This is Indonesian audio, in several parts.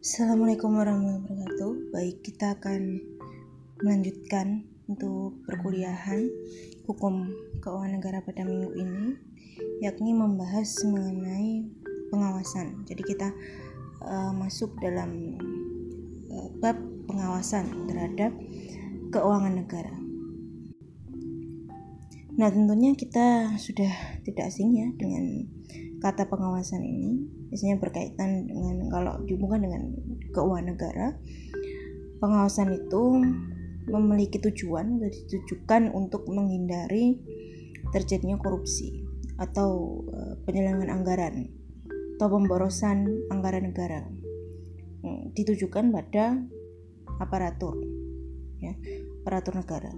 Assalamualaikum warahmatullahi wabarakatuh. Baik, kita akan melanjutkan untuk perkuliahan hukum keuangan negara pada minggu ini, yakni membahas mengenai pengawasan. Jadi kita uh, masuk dalam uh, bab pengawasan terhadap keuangan negara. Nah, tentunya kita sudah tidak asing ya dengan kata pengawasan ini biasanya berkaitan dengan kalau dihubungkan dengan keuangan negara pengawasan itu memiliki tujuan atau ditujukan untuk menghindari terjadinya korupsi atau uh, penyelewengan anggaran atau pemborosan anggaran negara hmm, ditujukan pada aparatur ya aparatur negara.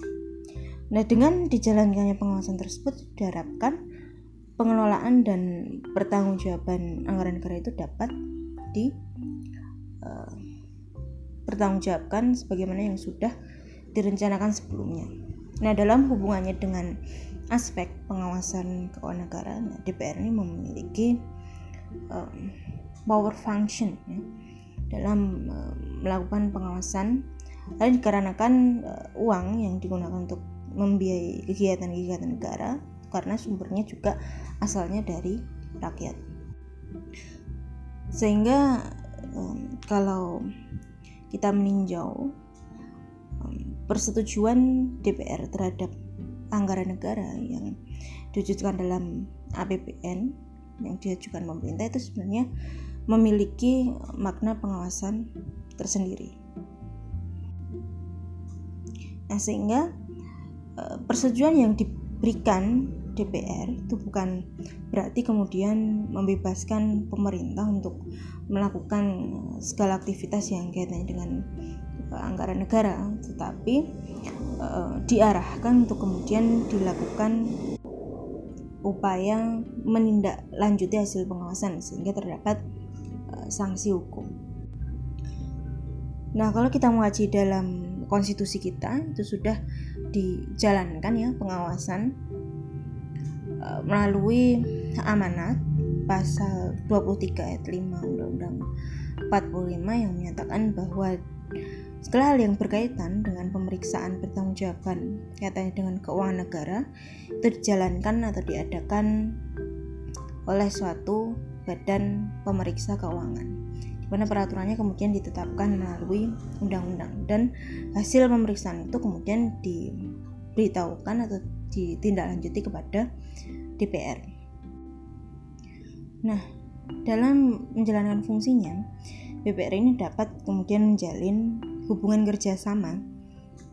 Nah, dengan dijalankannya pengawasan tersebut diharapkan pengelolaan dan pertanggungjawaban anggaran negara itu dapat di pertanggungjawabkan sebagaimana yang sudah direncanakan sebelumnya. Nah, dalam hubungannya dengan aspek pengawasan keuangan negara, nah, DPR ini memiliki um, power function ya, dalam uh, melakukan pengawasan lain dikarenakan uh, uang yang digunakan untuk membiayai kegiatan-kegiatan negara karena sumbernya juga asalnya dari rakyat sehingga um, kalau kita meninjau um, persetujuan DPR terhadap anggaran negara yang diwujudkan dalam APBN yang diajukan pemerintah itu sebenarnya memiliki makna pengawasan tersendiri. Nah, sehingga uh, persetujuan yang diberikan DPR itu bukan berarti kemudian membebaskan pemerintah untuk melakukan segala aktivitas yang kaitannya dengan uh, anggaran negara, tetapi uh, diarahkan untuk kemudian dilakukan upaya menindaklanjuti hasil pengawasan sehingga terdapat uh, sanksi hukum. Nah, kalau kita mengaji dalam konstitusi kita itu sudah dijalankan ya pengawasan Eh, melalui amanat pasal 23 ayat 5 Undang-Undang 45 yang menyatakan bahwa segala hal yang berkaitan dengan pemeriksaan pertanggungjawaban kaitannya dengan keuangan negara itu dijalankan atau diadakan oleh suatu badan pemeriksa keuangan mana peraturannya kemudian ditetapkan melalui undang-undang dan hasil pemeriksaan itu kemudian diberitahukan atau ditindaklanjuti kepada DPR. Nah, dalam menjalankan fungsinya, DPR ini dapat kemudian menjalin hubungan kerjasama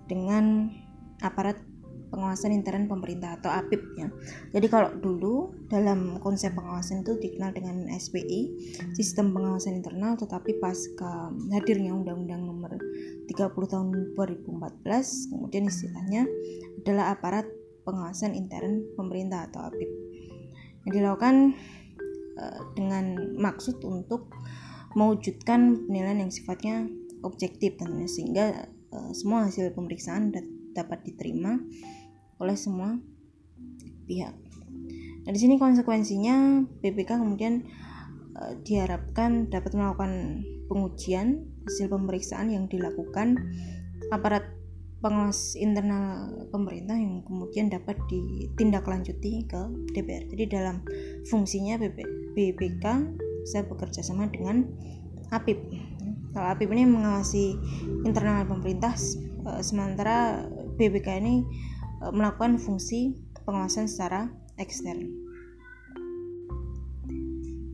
dengan aparat pengawasan intern pemerintah atau APIP ya. Jadi kalau dulu dalam konsep pengawasan itu dikenal dengan SPI, sistem pengawasan internal, tetapi pasca hadirnya Undang-Undang Nomor 30 Tahun 2014, kemudian istilahnya adalah aparat pengawasan intern pemerintah atau APIP yang dilakukan dengan maksud untuk mewujudkan penilaian yang sifatnya objektif tentunya sehingga uh, semua hasil pemeriksaan dapat diterima oleh semua pihak. Nah, di sini konsekuensinya BPK kemudian uh, diharapkan dapat melakukan pengujian hasil pemeriksaan yang dilakukan aparat pengawas internal pemerintah yang kemudian dapat ditindaklanjuti ke DPR. Jadi dalam fungsinya BPK saya bekerja sama dengan APIP. Kalau APIP ini mengawasi internal pemerintah, eh, sementara BPK ini eh, melakukan fungsi pengawasan secara ekstern.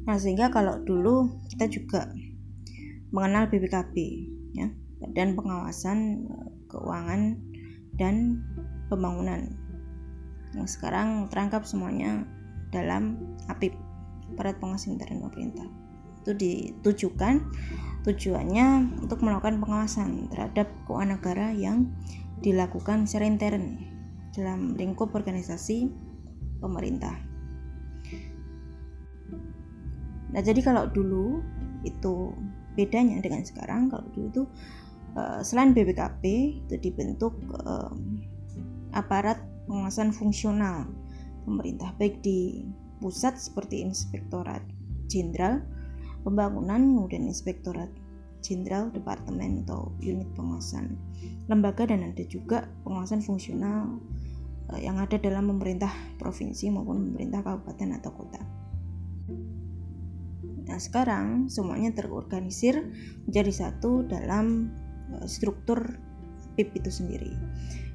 Nah, sehingga kalau dulu kita juga mengenal BPKB ya, dan pengawasan eh, keuangan, dan pembangunan. Yang sekarang terangkap semuanya dalam APIP, Aparat Pengawas Intern Pemerintah. Itu ditujukan tujuannya untuk melakukan pengawasan terhadap keuangan negara yang dilakukan secara intern dalam lingkup organisasi pemerintah. Nah, jadi kalau dulu itu bedanya dengan sekarang, kalau dulu itu Eh, selain BPKP itu dibentuk um, aparat pengawasan fungsional pemerintah baik di pusat seperti Inspektorat Jenderal Pembangunan kemudian Inspektorat jenderal, departemen atau unit pengawasan lembaga dan ada juga pengawasan fungsional uh, yang ada dalam pemerintah provinsi maupun pemerintah kabupaten atau kota. Nah, sekarang semuanya terorganisir menjadi satu dalam uh, struktur PIP itu sendiri.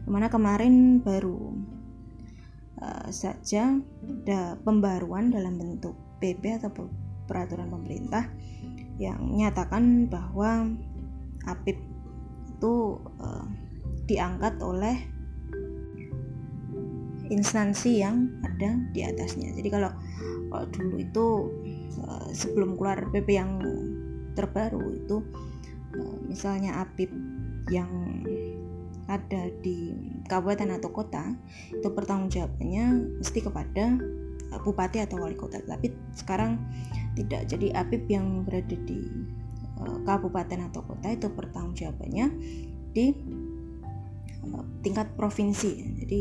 Ke mana kemarin baru uh, saja ada pembaruan dalam bentuk PP atau peraturan pemerintah yang menyatakan bahwa APIP itu uh, diangkat oleh instansi yang ada di atasnya. Jadi kalau, kalau dulu itu uh, sebelum keluar PP yang terbaru itu uh, misalnya APIP yang ada di kabupaten atau kota itu pertanggungjawabannya mesti kepada uh, bupati atau wali kota. Tapi sekarang tidak. Jadi APIP yang berada di uh, kabupaten atau kota itu pertanggungjawabannya di uh, tingkat provinsi. Jadi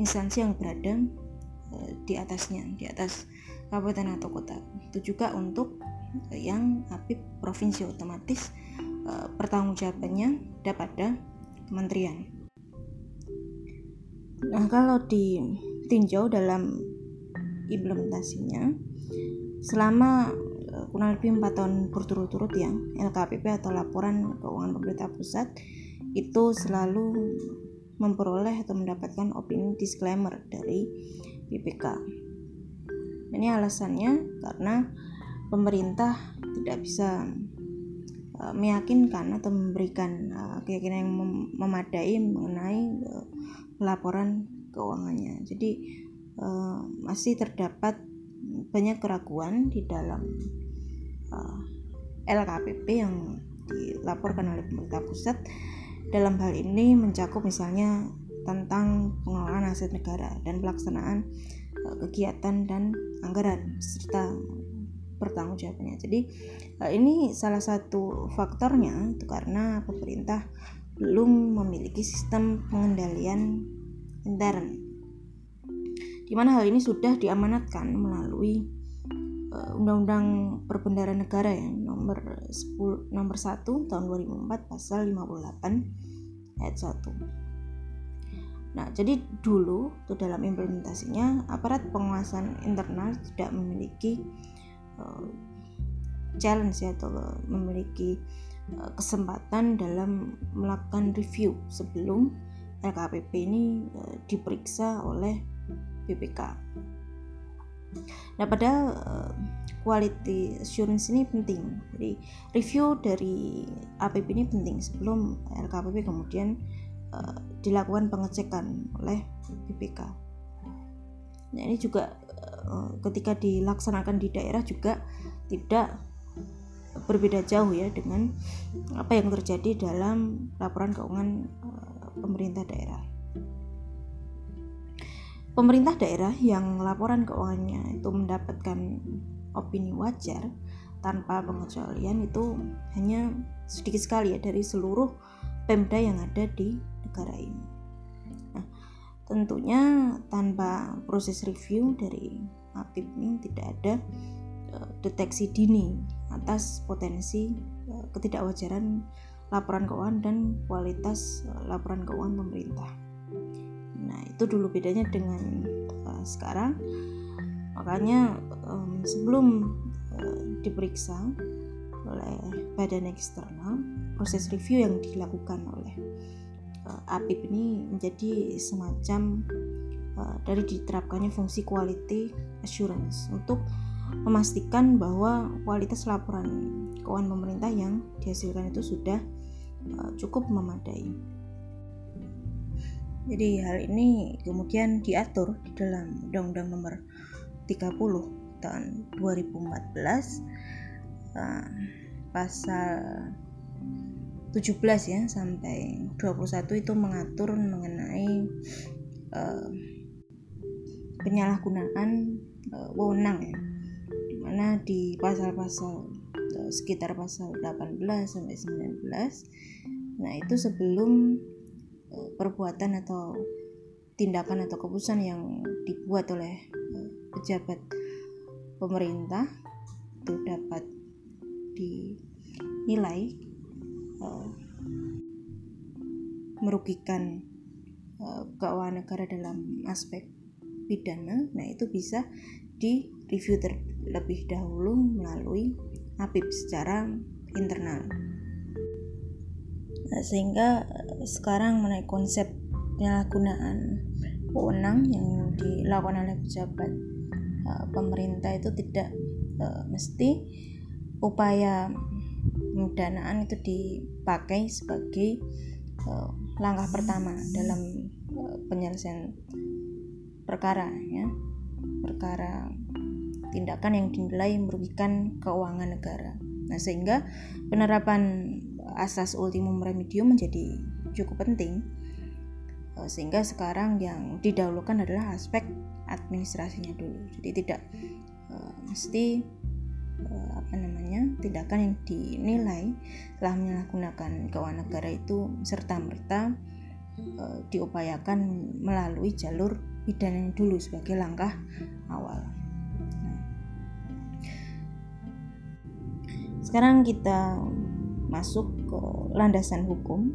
instansi yang berada di atasnya di atas kabupaten atau kota. Itu juga untuk yang APIP provinsi otomatis pertanggungjawabannya dapat pada kementerian. Nah, kalau ditinjau dalam implementasinya, selama eh, kurang lebih 4 tahun berturut-turut ya, LKPP atau Laporan Keuangan Pemerintah Pusat itu selalu memperoleh atau mendapatkan opini disclaimer dari BPK. Ini alasannya karena pemerintah tidak bisa Eh, meyakinkan atau memberikan uh, keyakinan yang mem memadai mengenai uh, laporan keuangannya. Jadi masih terdapat banyak keraguan di dalam LKPP yang dilaporkan oleh pemerintah pusat dalam hal ini mencakup misalnya tentang pengelolaan aset negara dan pelaksanaan kegiatan dan anggaran serta pertanggungjawabannya. Jadi eh, ini salah satu faktornya itu karena pemerintah belum memiliki sistem pengendalian intern. Di mana hal ini sudah diamanatkan melalui uh, Undang-Undang Perbendaharaan Negara ya nomor 10 nomor 1 tahun 2004 pasal 58 ayat 1. Nah, jadi dulu tuh dalam implementasinya aparat penguasaan internal tidak memiliki uh, challenge ya atau memiliki uh, kesempatan dalam melakukan review sebelum LKPP ini uh, diperiksa oleh BPK. Nah, padahal uh, quality assurance ini penting. Jadi review dari APP ini penting sebelum LKPP kemudian uh, dilakukan pengecekan oleh BPK. Nah, ini juga Eh, ketika dilaksanakan di daerah juga tidak berbeda jauh ya dengan apa yang terjadi dalam laporan keuangan eh, pemerintah daerah. Pemerintah daerah yang laporan keuangannya itu mendapatkan opini wajar tanpa pengecualian itu hanya sedikit sekali ya dari seluruh Pemda yang ada di negara ini. Tentunya tanpa proses review dari APIP ini tidak ada uh, deteksi dini atas potensi uh, ketidakwajaran laporan keuangan dan kualitas uh, laporan keuangan pemerintah. Nah, itu dulu bedanya dengan sekarang. Makanya um, sebelum diperiksa oleh badan eksternal, proses review yang dilakukan oleh APIP ini menjadi semacam uh, dari diterapkannya fungsi quality assurance untuk memastikan bahwa kualitas laporan keuangan pemerintah yang dihasilkan itu sudah uh, cukup memadai. Jadi hal ini kemudian diatur di dalam Undang-Undang Nomor 30 tahun 2014 uh, pasal 17 ya sampai 21 itu mengatur mengenai uh, penyalahgunaan uh, wewenang ya. Di mana di pasal-pasal uh, sekitar pasal 18 sampai 19 nah itu sebelum uh, perbuatan atau tindakan atau keputusan yang dibuat oleh pejabat pemerintah itu dapat di dinilai uh, merugikan uh, keuangan negara dalam aspek pidana, nah itu bisa di review terlebih dahulu melalui APIP secara internal. Nah, sehingga sekarang mengenai konsep penyalahgunaan wewenang yang dilakukan oleh pejabat pemerintah itu tidak mesti upaya pendanaan itu dipakai sebagai uh, langkah pertama dalam uh, penyelesaian perkara ya perkara tindakan yang dinilai merugikan keuangan negara. Nah, sehingga penerapan asas ultimum remedium menjadi cukup penting. Eh, sehingga sekarang yang didahulukan adalah aspek administrasinya dulu. Jadi tidak uh, mesti tindakan yang dinilai telah menyalahgunakan keuangan negara itu serta merta uh, diupayakan melalui jalur pidana dulu sebagai langkah awal. Nah, sekarang kita masuk ke landasan hukum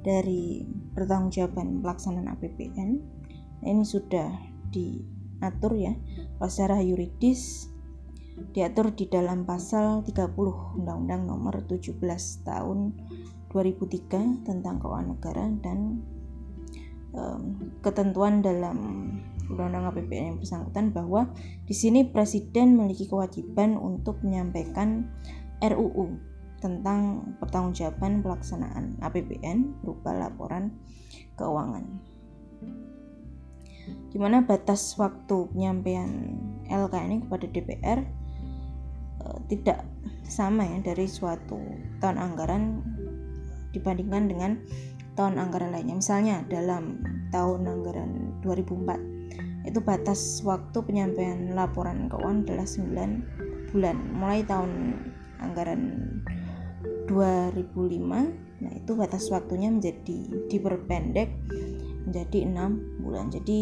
dari pertanggungjawaban pelaksanaan APBN. Nah, ini sudah diatur ya secara yuridis diatur di dalam pasal 30 Undang-Undang Nomor 17 Tahun 2003 tentang keuangan negara dan um, ketentuan dalam Undang-Undang APBN yang bersangkutan bahwa di sini presiden memiliki kewajiban untuk menyampaikan RUU tentang pertanggungjawaban pelaksanaan APBN berupa laporan keuangan. Di mana batas waktu penyampaian LK ini kepada DPR tidak sama ya dari suatu tahun anggaran dibandingkan dengan tahun anggaran lainnya. Misalnya dalam tahun anggaran 2004 itu batas waktu penyampaian laporan keuangan adalah 9 bulan mulai tahun anggaran 2005 nah itu batas waktunya menjadi diperpendek menjadi enam bulan jadi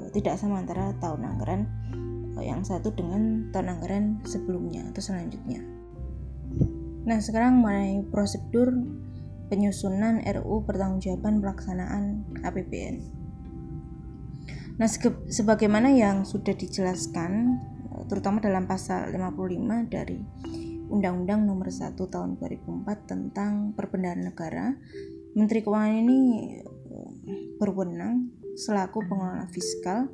eh, tidak sama antara tahun anggaran eh, yang satu dengan tahun anggaran sebelumnya atau selanjutnya nah sekarang mengenai prosedur penyusunan RU pertanggungjawaban pelaksanaan APBN. Nah, sebagaimana yang sudah dijelaskan terutama dalam pasal 55 dari Undang-Undang Nomor 1 Tahun 2004 tentang Perbendaharaan Negara, Menteri Keuangan ini eh, berwenang selaku pengelola fiskal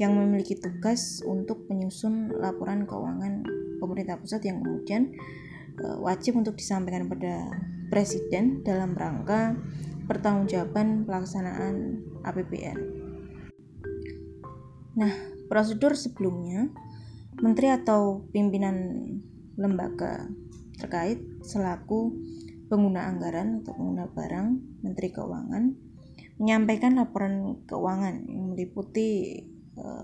yang memiliki tugas untuk menyusun laporan keuangan pemerintah pusat yang kemudian eh, wajib untuk disampaikan pada Presiden dalam rangka pertanggungjawaban pelaksanaan APBN. Nah, prosedur sebelumnya menteri atau pimpinan lembaga terkait selaku pengguna anggaran atau pengguna barang Menteri Keuangan menyampaikan laporan keuangan yang meliputi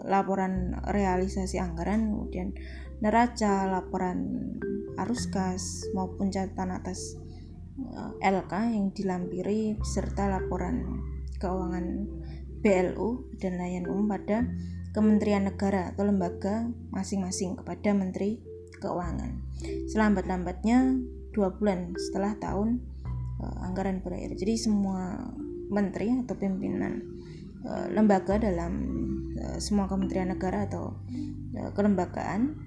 laporan realisasi anggaran kemudian neraca, laporan arus kas maupun catatan atas Eh, LK yang dilampiri serta laporan keuangan BLU dan layan umum pada Kementerian Negara atau lembaga masing-masing kepada Menteri Keuangan. Selambat-lambatnya dua bulan setelah tahun uh, anggaran berakhir. Jadi semua menteri atau pimpinan uh, lembaga dalam semua kementerian negara atau uh, kelembagaan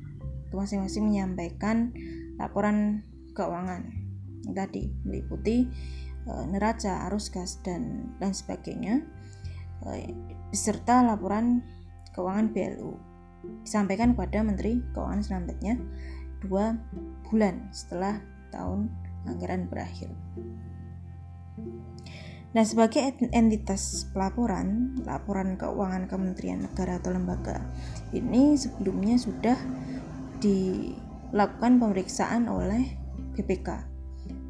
masing-masing menyampaikan laporan keuangan tadi meliputi e, neraca, arus gas dan lain sebagainya e, beserta laporan keuangan BLU disampaikan kepada Menteri Keuangan selanjutnya dua bulan setelah tahun anggaran berakhir. Nah, sebagai entitas pelaporan, laporan keuangan Kementerian Negara atau lembaga ini sebelumnya sudah dilakukan pemeriksaan oleh BPK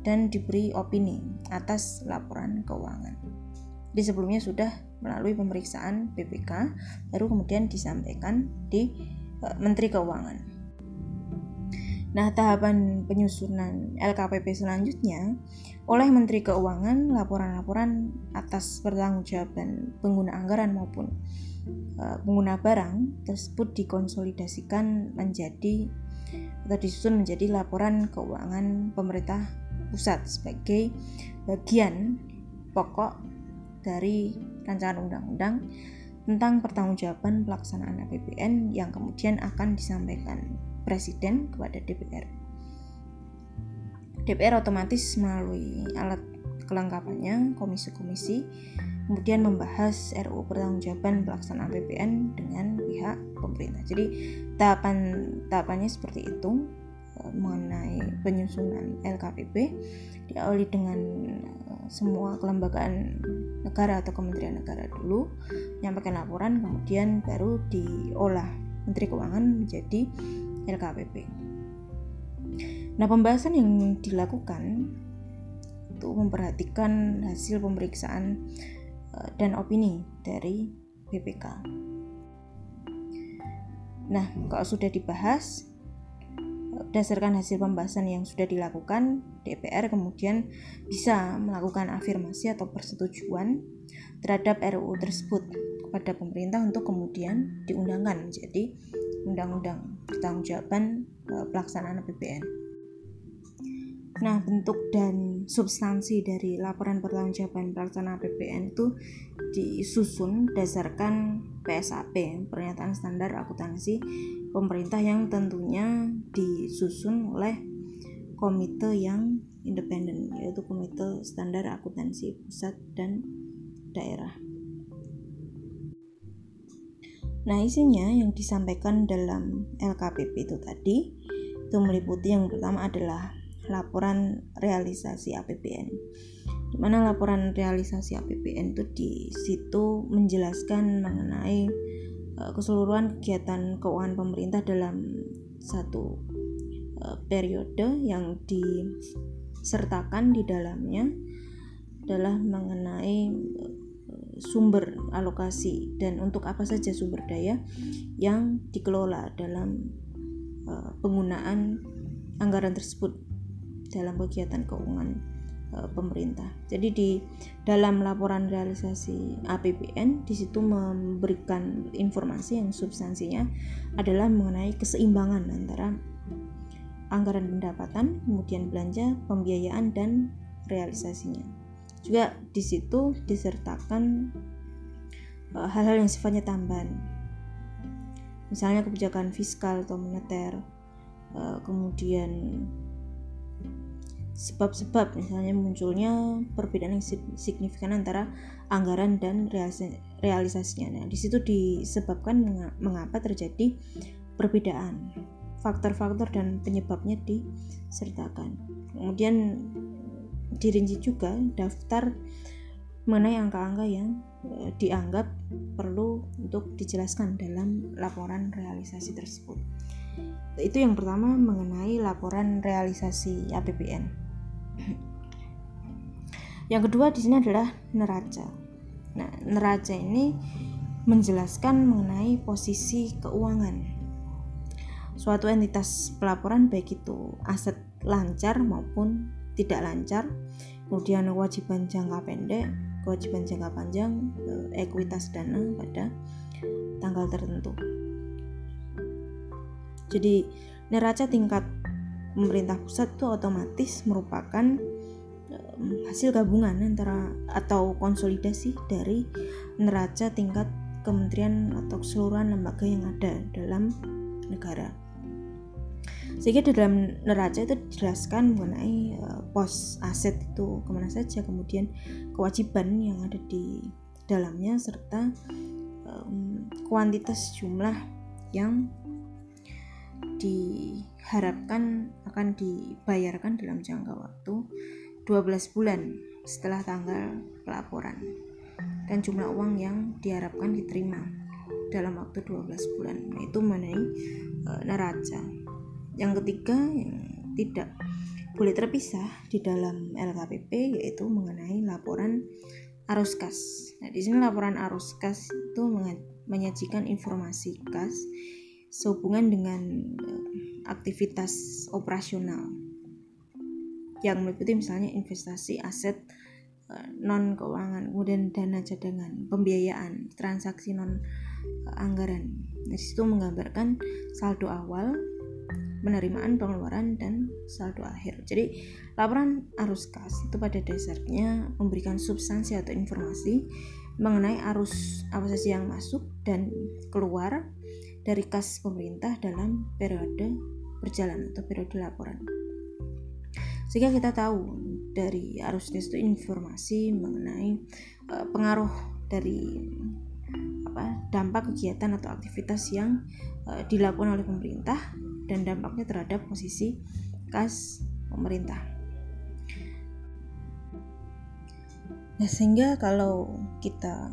dan diberi opini atas laporan keuangan. Di sebelumnya sudah melalui pemeriksaan BPK, baru kemudian disampaikan di uh, Menteri Keuangan. Nah, tahapan penyusunan LKPP selanjutnya oleh Menteri Keuangan laporan-laporan atas pertanggungjawaban pengguna anggaran maupun uh, pengguna barang tersebut dikonsolidasikan menjadi atau disusun menjadi laporan keuangan pemerintah pusat sebagai bagian pokok dari rancangan undang-undang tentang pertanggungjawaban pelaksanaan APBN yang kemudian akan disampaikan Presiden kepada DPR. DPR otomatis melalui alat kelengkapannya, komisi-komisi, kemudian membahas RUU pertanggungjawaban pelaksanaan APBN dengan pihak pemerintah. Jadi tahapan tahapannya seperti itu eh, mengenai penyusunan LKPP diawali dengan eh, semua kelembagaan negara atau kementerian negara dulu menyampaikan laporan kemudian baru diolah Menteri Keuangan menjadi LKPP. Nah, pembahasan yang dilakukan itu memperhatikan hasil pemeriksaan eh, dan opini dari BPK. Nah, kalau sudah dibahas berdasarkan hasil pembahasan yang sudah dilakukan, DPR kemudian bisa melakukan afirmasi atau persetujuan terhadap RUU tersebut kepada pemerintah untuk kemudian diundangkan menjadi undang-undang pertanggungjawaban e, pelaksanaan APBN. Nah, bentuk dan substansi dari laporan pertanggungjawaban pelaksanaan APBN itu disusun berdasarkan PSAP, pernyataan standar akuntansi pemerintah yang tentunya disusun oleh komite yang independen, yaitu komite standar akuntansi pusat dan daerah. Nah, isinya yang disampaikan dalam LKPP itu tadi itu meliputi yang pertama adalah laporan realisasi APBN. Di mana laporan realisasi APBN itu di situ menjelaskan mengenai uh, keseluruhan kegiatan keuangan pemerintah dalam satu uh, periode yang disertakan di dalamnya adalah mengenai sumber alokasi dan untuk apa saja sumber daya yang dikelola dalam uh, penggunaan anggaran tersebut dalam kegiatan keuangan uh, pemerintah. Jadi di dalam laporan realisasi APBN di situ memberikan informasi yang substansinya adalah mengenai keseimbangan antara anggaran pendapatan, kemudian belanja, pembiayaan dan realisasinya. Juga di situ disertakan hal-hal yang sifatnya tambahan. Misalnya kebijakan fiskal atau moneter, uh, kemudian sebab-sebab misalnya munculnya perbedaan yang signifikan antara anggaran dan realisasinya. Nah, di situ disebabkan mengapa terjadi perbedaan. Faktor-faktor dan penyebabnya disertakan. Kemudian dirinci juga daftar mengenai angka-angka yang e, dianggap perlu untuk dijelaskan dalam laporan realisasi tersebut. Itu yang pertama mengenai laporan realisasi APBN. Yang kedua di sini adalah neraca. Nah, neraca ini menjelaskan mengenai posisi keuangan suatu entitas pelaporan baik itu aset lancar maupun tidak lancar kemudian kewajiban jangka pendek kewajiban jangka panjang ekuitas dana pada tanggal tertentu. Jadi neraca tingkat pemerintah pusat itu otomatis merupakan hasil gabungan antara atau konsolidasi dari neraca tingkat kementerian atau keseluruhan lembaga yang ada dalam negara sehingga di dalam neraca itu dijelaskan mengenai uh, pos aset itu ke mana saja kemudian kewajiban yang ada di dalamnya serta um, kuantitas jumlah yang diharapkan akan dibayarkan dalam jangka waktu 12 bulan setelah tanggal pelaporan dan jumlah uang yang diharapkan diterima dalam waktu 12 bulan nah, itu mengenai e, neraca yang ketiga yang tidak boleh terpisah di dalam LKPP yaitu mengenai laporan arus kas. Nah, di sini laporan arus kas itu menyajikan informasi kas sehubungan dengan uh, aktivitas operasional yang meliputi misalnya investasi aset eh, non keuangan, kemudian dana cadangan, pembiayaan, transaksi non eh, anggaran. Di situ menggambarkan saldo awal, penerimaan, pengeluaran dan saldo akhir. Jadi, laporan arus kas itu pada dasarnya memberikan substansi atau informasi mengenai arus apa saja yang masuk dan keluar dari kas pemerintah dalam periode berjalan atau periode laporan sehingga kita tahu dari arus tes itu informasi mengenai uh, pengaruh dari apa dampak kegiatan atau aktivitas yang uh, dilakukan oleh pemerintah dan dampaknya terhadap posisi kas pemerintah. Nah, sehingga kalau kita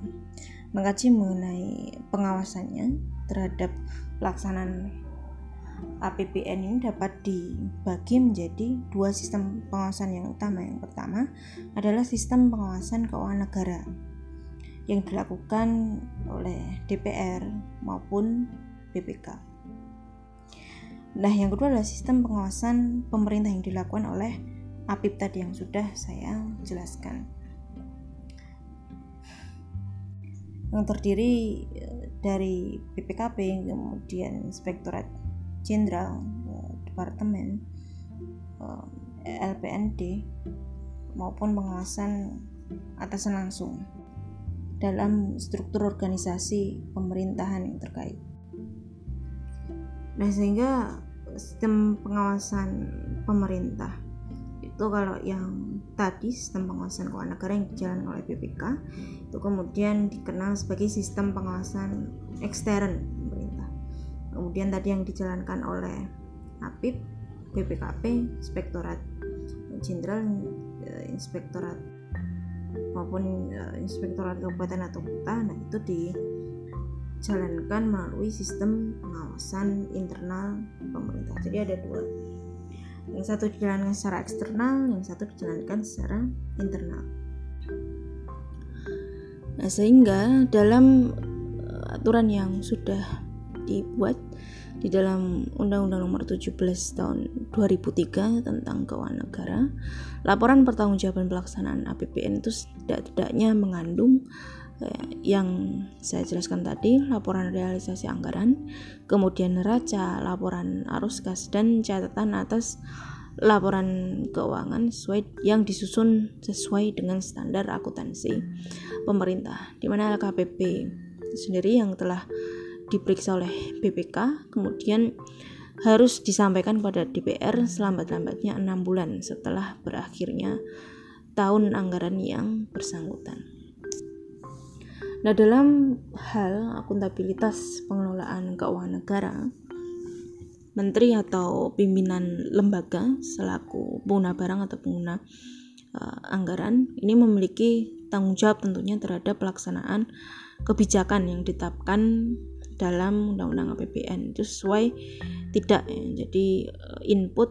mengkaji mengenai pengawasannya terhadap pelaksanaan APBN ini dapat dibagi menjadi dua sistem pengawasan yang utama. Yang pertama adalah sistem pengawasan keuangan negara yang dilakukan oleh DPR maupun BPK. Nah, yang kedua adalah sistem pengawasan pemerintah yang dilakukan oleh APIP tadi yang sudah saya jelaskan. Yang terdiri eh, dari BPKP, kemudian Inspektorat Jenderal eh, Departemen eh, LPND maupun pengawasan atasan langsung dalam struktur organisasi pemerintahan yang terkait. Nah, sehingga sistem pengawasan pemerintah. Itu kalau yang tadi sistem pengawasan keuangan negara yang dijalankan oleh BPK itu kemudian dikenal sebagai sistem pengawasan ekstern kemudian tadi yang dijalankan oleh APIP BPKP Inspektorat Jenderal eh, Inspektorat maupun eh, Inspektorat Kabupaten atau Kota nah itu dijalankan melalui sistem pengawasan internal pemerintah. Jadi ada dua. Yang satu dijalankan secara eksternal yang satu dijalankan secara internal. Nah sehingga dalam eh, aturan yang sudah dibuat di dalam Undang-Undang Nomor 17 Tahun 2003 tentang Keuangan Negara, laporan pertanggungjawaban pelaksanaan APBN itu tidak-tidaknya mengandung eh, yang saya jelaskan tadi, laporan realisasi anggaran, kemudian neraca, laporan arus kas dan catatan atas laporan keuangan sesuai yang disusun sesuai dengan standar akuntansi pemerintah di mana LKPP sendiri yang telah diperiksa oleh BPK, kemudian harus disampaikan pada DPR selambat-lambatnya enam bulan setelah berakhirnya tahun anggaran yang bersangkutan. Nah, dalam hal akuntabilitas pengelolaan keuangan negara, menteri atau pimpinan lembaga selaku pengguna barang atau pengguna uh, anggaran ini memiliki tanggung jawab tentunya terhadap pelaksanaan kebijakan yang ditetapkan dalam undang-undang APBN itu sesuai tidak ya. jadi eh, input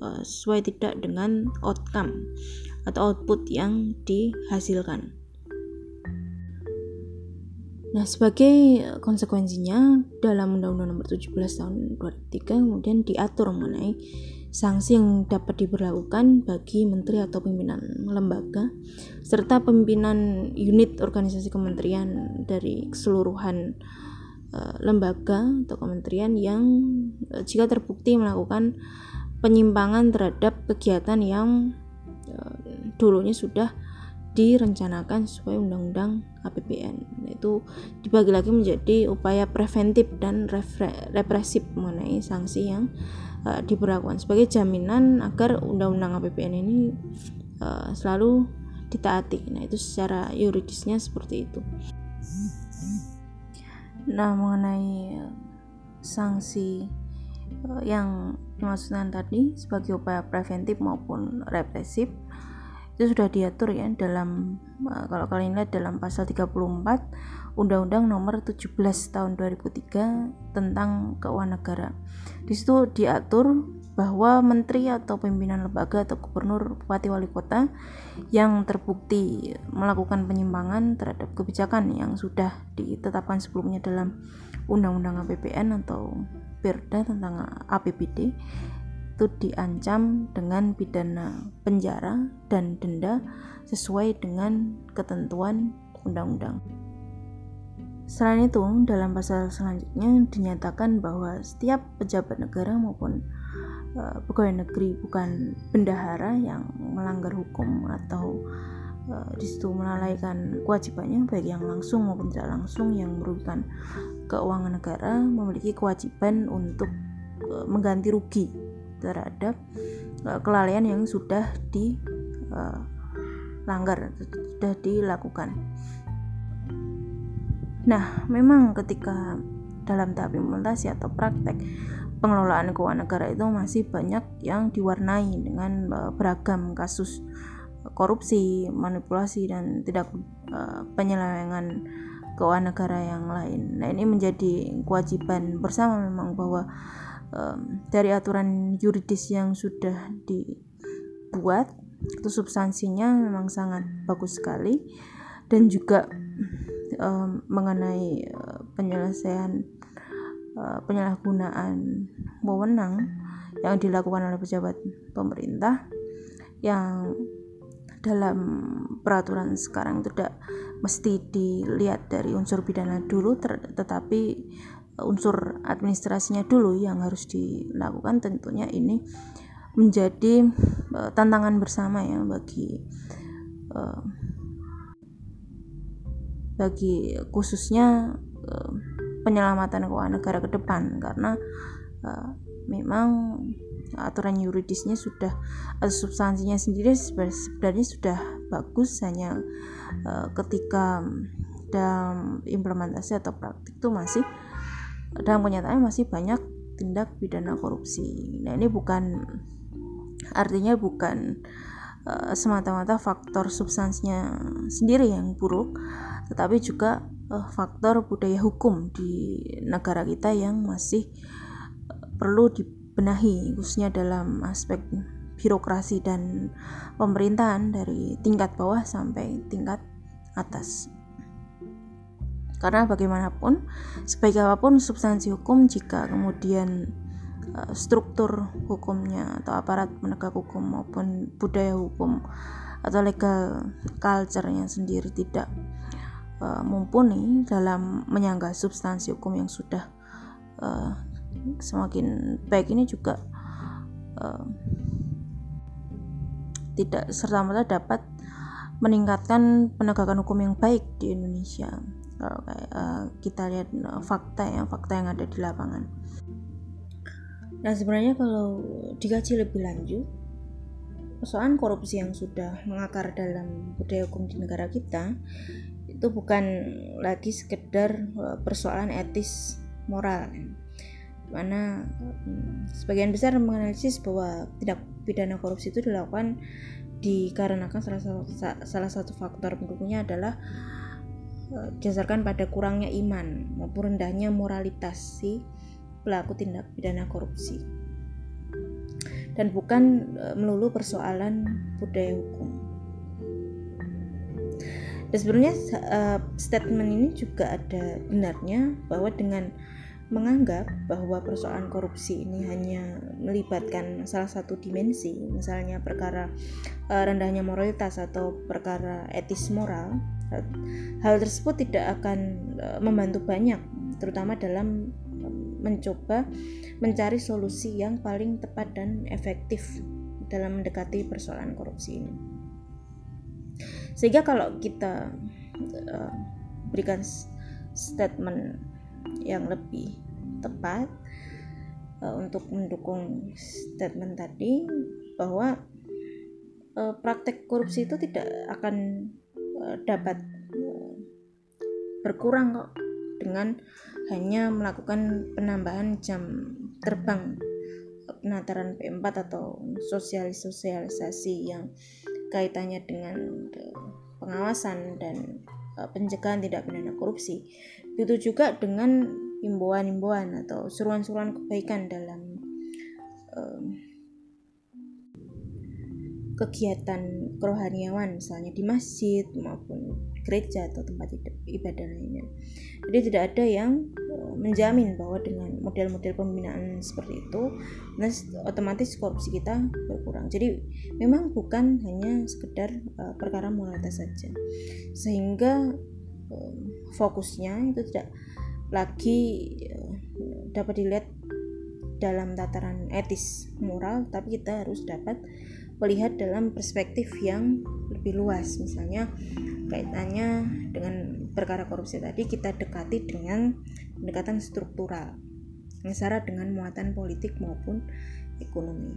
uh, sesuai tidak dengan outcome atau output yang dihasilkan. Nah, sebagai konsekuensinya dalam Undang-Undang Nomor 17 Tahun 2003 kemudian diatur mengenai sanksi yang dapat diberlakukan bagi menteri atau pimpinan lembaga serta pimpinan unit organisasi kementerian dari keseluruhan Eh, lembaga atau kementerian yang uh, jika terbukti melakukan penyimpangan terhadap kegiatan yang uh, dulunya sudah direncanakan sesuai undang-undang APBN itu dibagi lagi menjadi upaya preventif dan represif mengenai sanksi yang uh, diberlakukan sebagai jaminan agar undang-undang APBN ini uh, selalu ditaati. Nah, itu secara yuridisnya seperti itu. Nah, mengenai sanksi eh, yang dimaksudkan tadi sebagai upaya preventif maupun represif itu sudah diatur ya dalam eh, kalau kalian lihat dalam pasal 34 Undang-Undang Nomor 17 Tahun 2003 tentang keuangan negara. Di situ diatur bahwa menteri atau pimpinan lembaga atau gubernur, bupati, wali kota yang terbukti melakukan penyimpangan terhadap kebijakan yang sudah ditetapkan sebelumnya dalam Undang-Undang APBN atau Perda tentang APBD itu diancam dengan pidana penjara dan denda sesuai dengan ketentuan undang-undang. Selain itu, dalam pasal selanjutnya dinyatakan bahwa setiap pejabat negara maupun uh, pegawai negeri bukan bendahara yang melanggar hukum atau uh, di situ melalaikan kewajibannya baik yang langsung maupun tidak langsung yang merugikan keuangan negara memiliki kewajiban untuk uh, mengganti rugi terhadap uh, kelalaian yang sudah dilanggar uh, sudah dilakukan. Nah, memang ketika dalam tahap implementasi atau praktek pengelolaan keuangan negara itu masih banyak yang diwarnai dengan uh, beragam kasus korupsi, manipulasi dan tidak penyelewengan keuangan negara yang lain. Nah, ini menjadi kewajiban bersama memang bahwa um, dari aturan yuridis yang sudah dibuat itu substansinya memang sangat bagus sekali. Dan juga um, mengenai uh, penyelesaian uh, penyalahgunaan wewenang yang dilakukan oleh pejabat pemerintah yang dalam peraturan sekarang tidak mesti dilihat dari unsur pidana dulu tetapi unsur administrasinya dulu yang harus dilakukan tentunya ini menjadi uh, tantangan bersama ya bagi uh, bagi khususnya uh, penyelamatan keuangan negara ke depan. Karena uh, memang aturan yuridisnya sudah atau substansinya sendiri sebenarnya sudah bagus hanya uh, ketika dalam implementasi atau praktik itu masih dalam kenyataan masih banyak tindak pidana korupsi. Nah, ini bukan artinya bukan uh, semata-mata faktor substansinya sendiri yang buruk, tetapi juga uh, faktor budaya hukum di negara kita yang masih uh, perlu dibenahi, khususnya dalam aspek birokrasi dan pemerintahan dari tingkat bawah sampai tingkat atas. Karena bagaimanapun, sebaik apa pun substansi hukum jika kemudian uh, struktur hukumnya atau aparat penegak hukum maupun budaya hukum atau legal culture-nya sendiri tidak uh, mumpuni dalam menyangga substansi hukum yang sudah uh, semakin baik ini juga uh, tidak serta-merta dapat meningkatkan penegakan hukum yang baik di Indonesia kalau uh, kita lihat uh, fakta ya fakta yang ada di lapangan. Nah sebenarnya kalau dikaji lebih lanjut persoalan korupsi yang sudah mengakar dalam budaya hukum di negara kita itu bukan lagi sekedar uh, persoalan etis moral. Mana hmm, sebagian besar menganalisis bahwa tidak pidana korupsi itu dilakukan dikarenakan salah satu salah satu faktor pendukungnya adalah didasarkan pada kurangnya iman maupun rendahnya moralitas si pelaku tindak pidana korupsi dan bukan e, melulu persoalan budaya hukum. Dan sebenarnya uh, statement ini juga ada benarnya bahwa dengan menganggap bahwa persoalan korupsi ini hanya melibatkan salah satu dimensi, misalnya perkara rendahnya moralitas atau perkara etis moral, hal tersebut tidak akan e, membantu banyak terutama dalam e, mencoba mencari solusi yang paling tepat dan efektif dalam mendekati persoalan korupsi ini. Sehingga kalau kita uh, berikan statement yang lebih tepat untuk mendukung statement tadi bahwa praktek korupsi itu tidak akan dapat eh, berkurang kok dengan hanya melakukan penambahan jam terbang penataran P4 atau sosialisasi yang kaitannya dengan eh, pengawasan dan pencegahan tidak pidana korupsi. Begitu juga dengan himbauan-himbauan atau seruan-seruan kebaikan dalam kegiatan kerohaniawan misalnya di masjid maupun gereja atau tempat ibadah lainnya. Jadi tidak ada yang eh, menjamin bahwa dengan model-model pembinaan seperti itu, otomatis korupsi kita berkurang. Jadi memang bukan hanya sekedar uh, perkara moralitas saja, sehingga uh, fokusnya itu tidak lagi dapat dilihat dalam tataran etis moral, tapi kita harus dapat melihat dalam perspektif yang lebih luas. Misalnya kaitannya dengan perkara korupsi tadi kita dekati dengan pendekatan struktural syarat dengan muatan politik maupun ekonomi.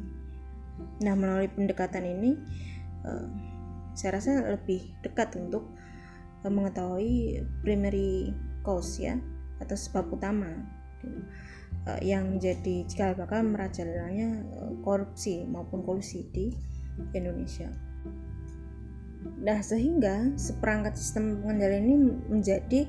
Nah melalui pendekatan ini uh, saya rasa lebih dekat untuk uh, mengetahui primary cause ya atau sebab utama uh, yang jadi cikal bakal merajalanya korupsi maupun kolusi di Indonesia. Nah, sehingga seperangkat sistem pengendalian ini menjadi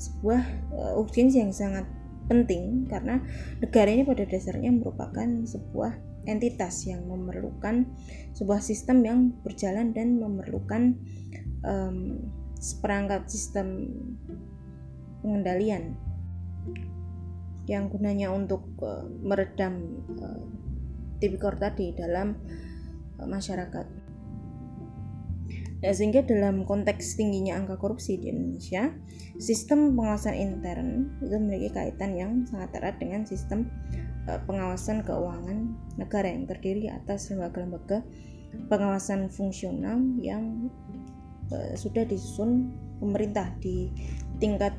sebuah uh, urgensi yang sangat penting karena negara ini pada dasarnya merupakan sebuah entitas yang memerlukan sebuah sistem yang berjalan dan memerlukan um, seperangkat sistem pengendalian yang gunanya untuk uh, meredam uh, tipikor tadi dalam masyarakat. Nah, sehingga dalam konteks tingginya angka korupsi di Indonesia, sistem pengawasan intern itu memiliki kaitan yang sangat erat dengan sistem uh, pengawasan keuangan negara yang terdiri atas lembaga-lembaga pengawasan fungsional yang uh, sudah disusun pemerintah di tingkat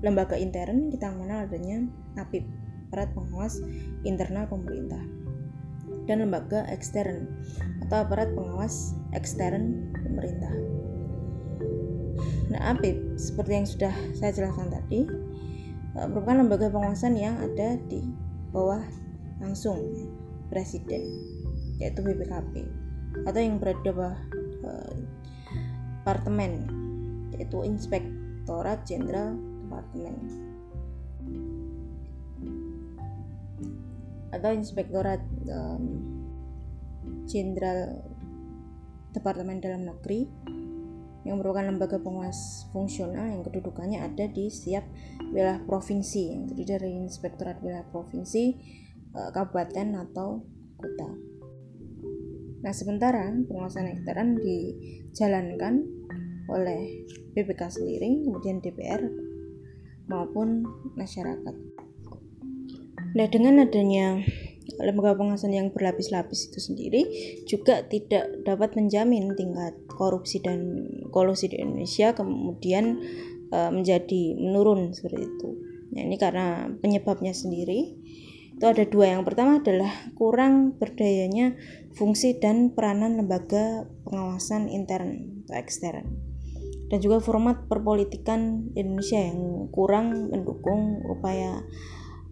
lembaga intern kita mengenal adanya APIP, Aparat Pengawas Internal Pemerintah dan lembaga ekstern atau aparat pengawas ekstern pemerintah. Nah, APIP seperti yang sudah saya jelaskan tadi eh, merupakan lembaga pengawasan yang ada di bawah langsung presiden yaitu BPKP atau yang berada di bawah uh, departemen yaitu Inspektorat Jenderal Departemen atau Inspektorat Jenderal Departemen Dalam Negeri yang merupakan lembaga pengawas fungsional yang kedudukannya ada di setiap wilayah provinsi yang terdiri dari Inspektorat Wilayah Provinsi, uh, Kabupaten atau Kota. Nah, sementara pengawasan ekstern dijalankan oleh BPK sendiri, kemudian DPR maupun masyarakat. Nah, dengan adanya lembaga pengawasan yang berlapis-lapis itu sendiri juga tidak dapat menjamin tingkat korupsi dan kolusi di Indonesia kemudian e, menjadi menurun seperti itu. Nah, ini karena penyebabnya sendiri itu ada dua. Yang pertama adalah kurang berdayanya fungsi dan peranan lembaga pengawasan intern atau ekstern dan juga format perpolitikan Indonesia yang kurang mendukung upaya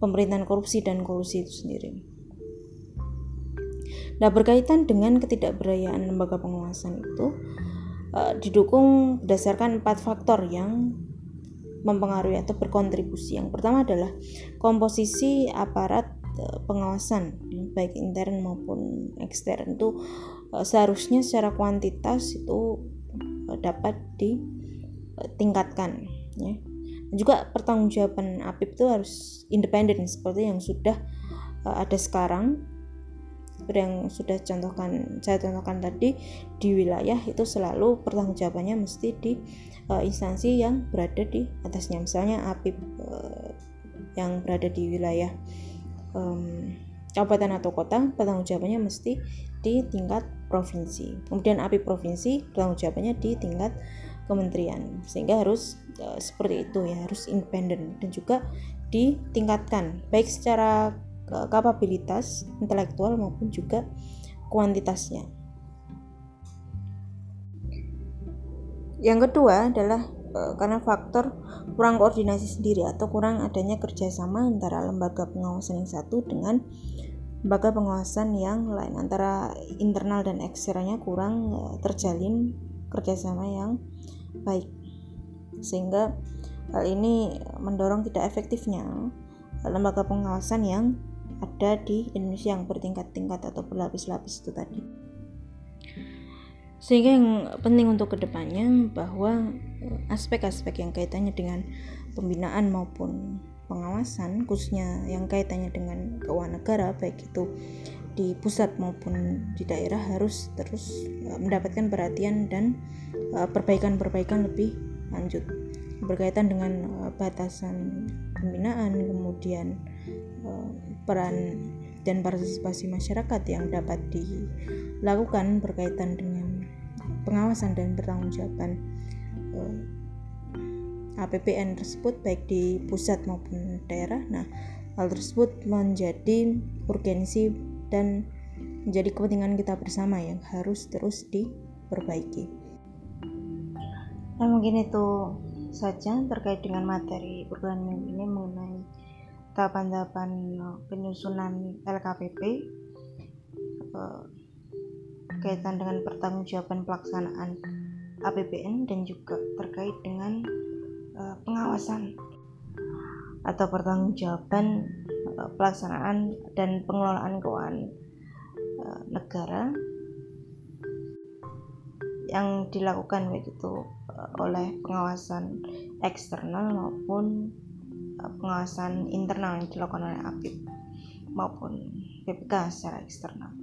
pemerintahan korupsi dan kolusi itu sendiri. Nah, berkaitan dengan ketidakberdayaan lembaga pengawasan itu uh, didukung berdasarkan empat faktor yang mempengaruhi atau berkontribusi. Yang pertama adalah komposisi aparat uh, pengawasan baik intern maupun ekstern itu uh, seharusnya secara kuantitas itu dapat ditingkatkan ya juga pertanggungjawaban APIP itu harus independen seperti yang sudah ada sekarang seperti yang sudah contohkan saya contohkan tadi di wilayah itu selalu pertanggungjawabannya mesti di uh, instansi yang berada di atasnya. Misalnya APIP uh, yang berada di wilayah um, kabupaten atau kota pertanggungjawabannya mesti di tingkat provinsi. Kemudian APIP provinsi pertanggungjawabannya di tingkat kementerian. Sehingga harus uh, seperti itu ya harus independen dan juga ditingkatkan. Baik secara kapabilitas intelektual maupun juga kuantitasnya. Yang kedua adalah uh, karena faktor kurang koordinasi sendiri atau kurang adanya kerjasama antara lembaga pengawasan yang satu dengan lembaga pengawasan yang lain antara internal dan eksternalnya kurang terjalin kerjasama yang baik. Sehingga hal ini mendorong tidak efektifnya lembaga pengawasan yang ada di Indonesia yang bertingkat-tingkat atau berlapis-lapis itu tadi. sehingga yang penting untuk ke depannya bahwa eh, aspek-aspek yang kaitannya dengan pembinaan maupun pengawasan khususnya yang kaitannya dengan keuangan negara baik itu di pusat maupun di daerah harus terus uh, mendapatkan perhatian dan uh, perbaikan-perbaikan lebih lanjut berkaitan dengan batasan pembinaan kemudian peran dan partisipasi masyarakat yang dapat dilakukan berkaitan dengan pengawasan dan pertanggungjawaban APBN tersebut baik di pusat maupun daerah. Nah, hal tersebut menjadi urgensi dan menjadi kepentingan kita bersama yang harus terus diperbaiki. Nah mungkin itu saja terkait dengan materi minggu ini mengenai tahapan-tahapan penyusunan LKPP eh, berkaitan dengan pertanggungjawaban pelaksanaan APBN dan juga terkait dengan eh, pengawasan atau pertanggungjawaban Eh, pelaksanaan dan pengelolaan keuangan negara yang dilakukan begitu eh, oleh pengawasan eksternal maupun pengawasan internal yang dilakukan oleh APIP maupun BPK secara eksternal.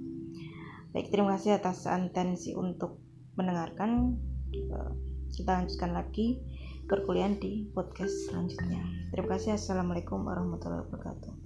Baik, terima kasih atas atensi untuk mendengarkan. Kita lanjutkan lagi perkuliahan di podcast selanjutnya. Terima kasih. Assalamualaikum warahmatullahi wabarakatuh.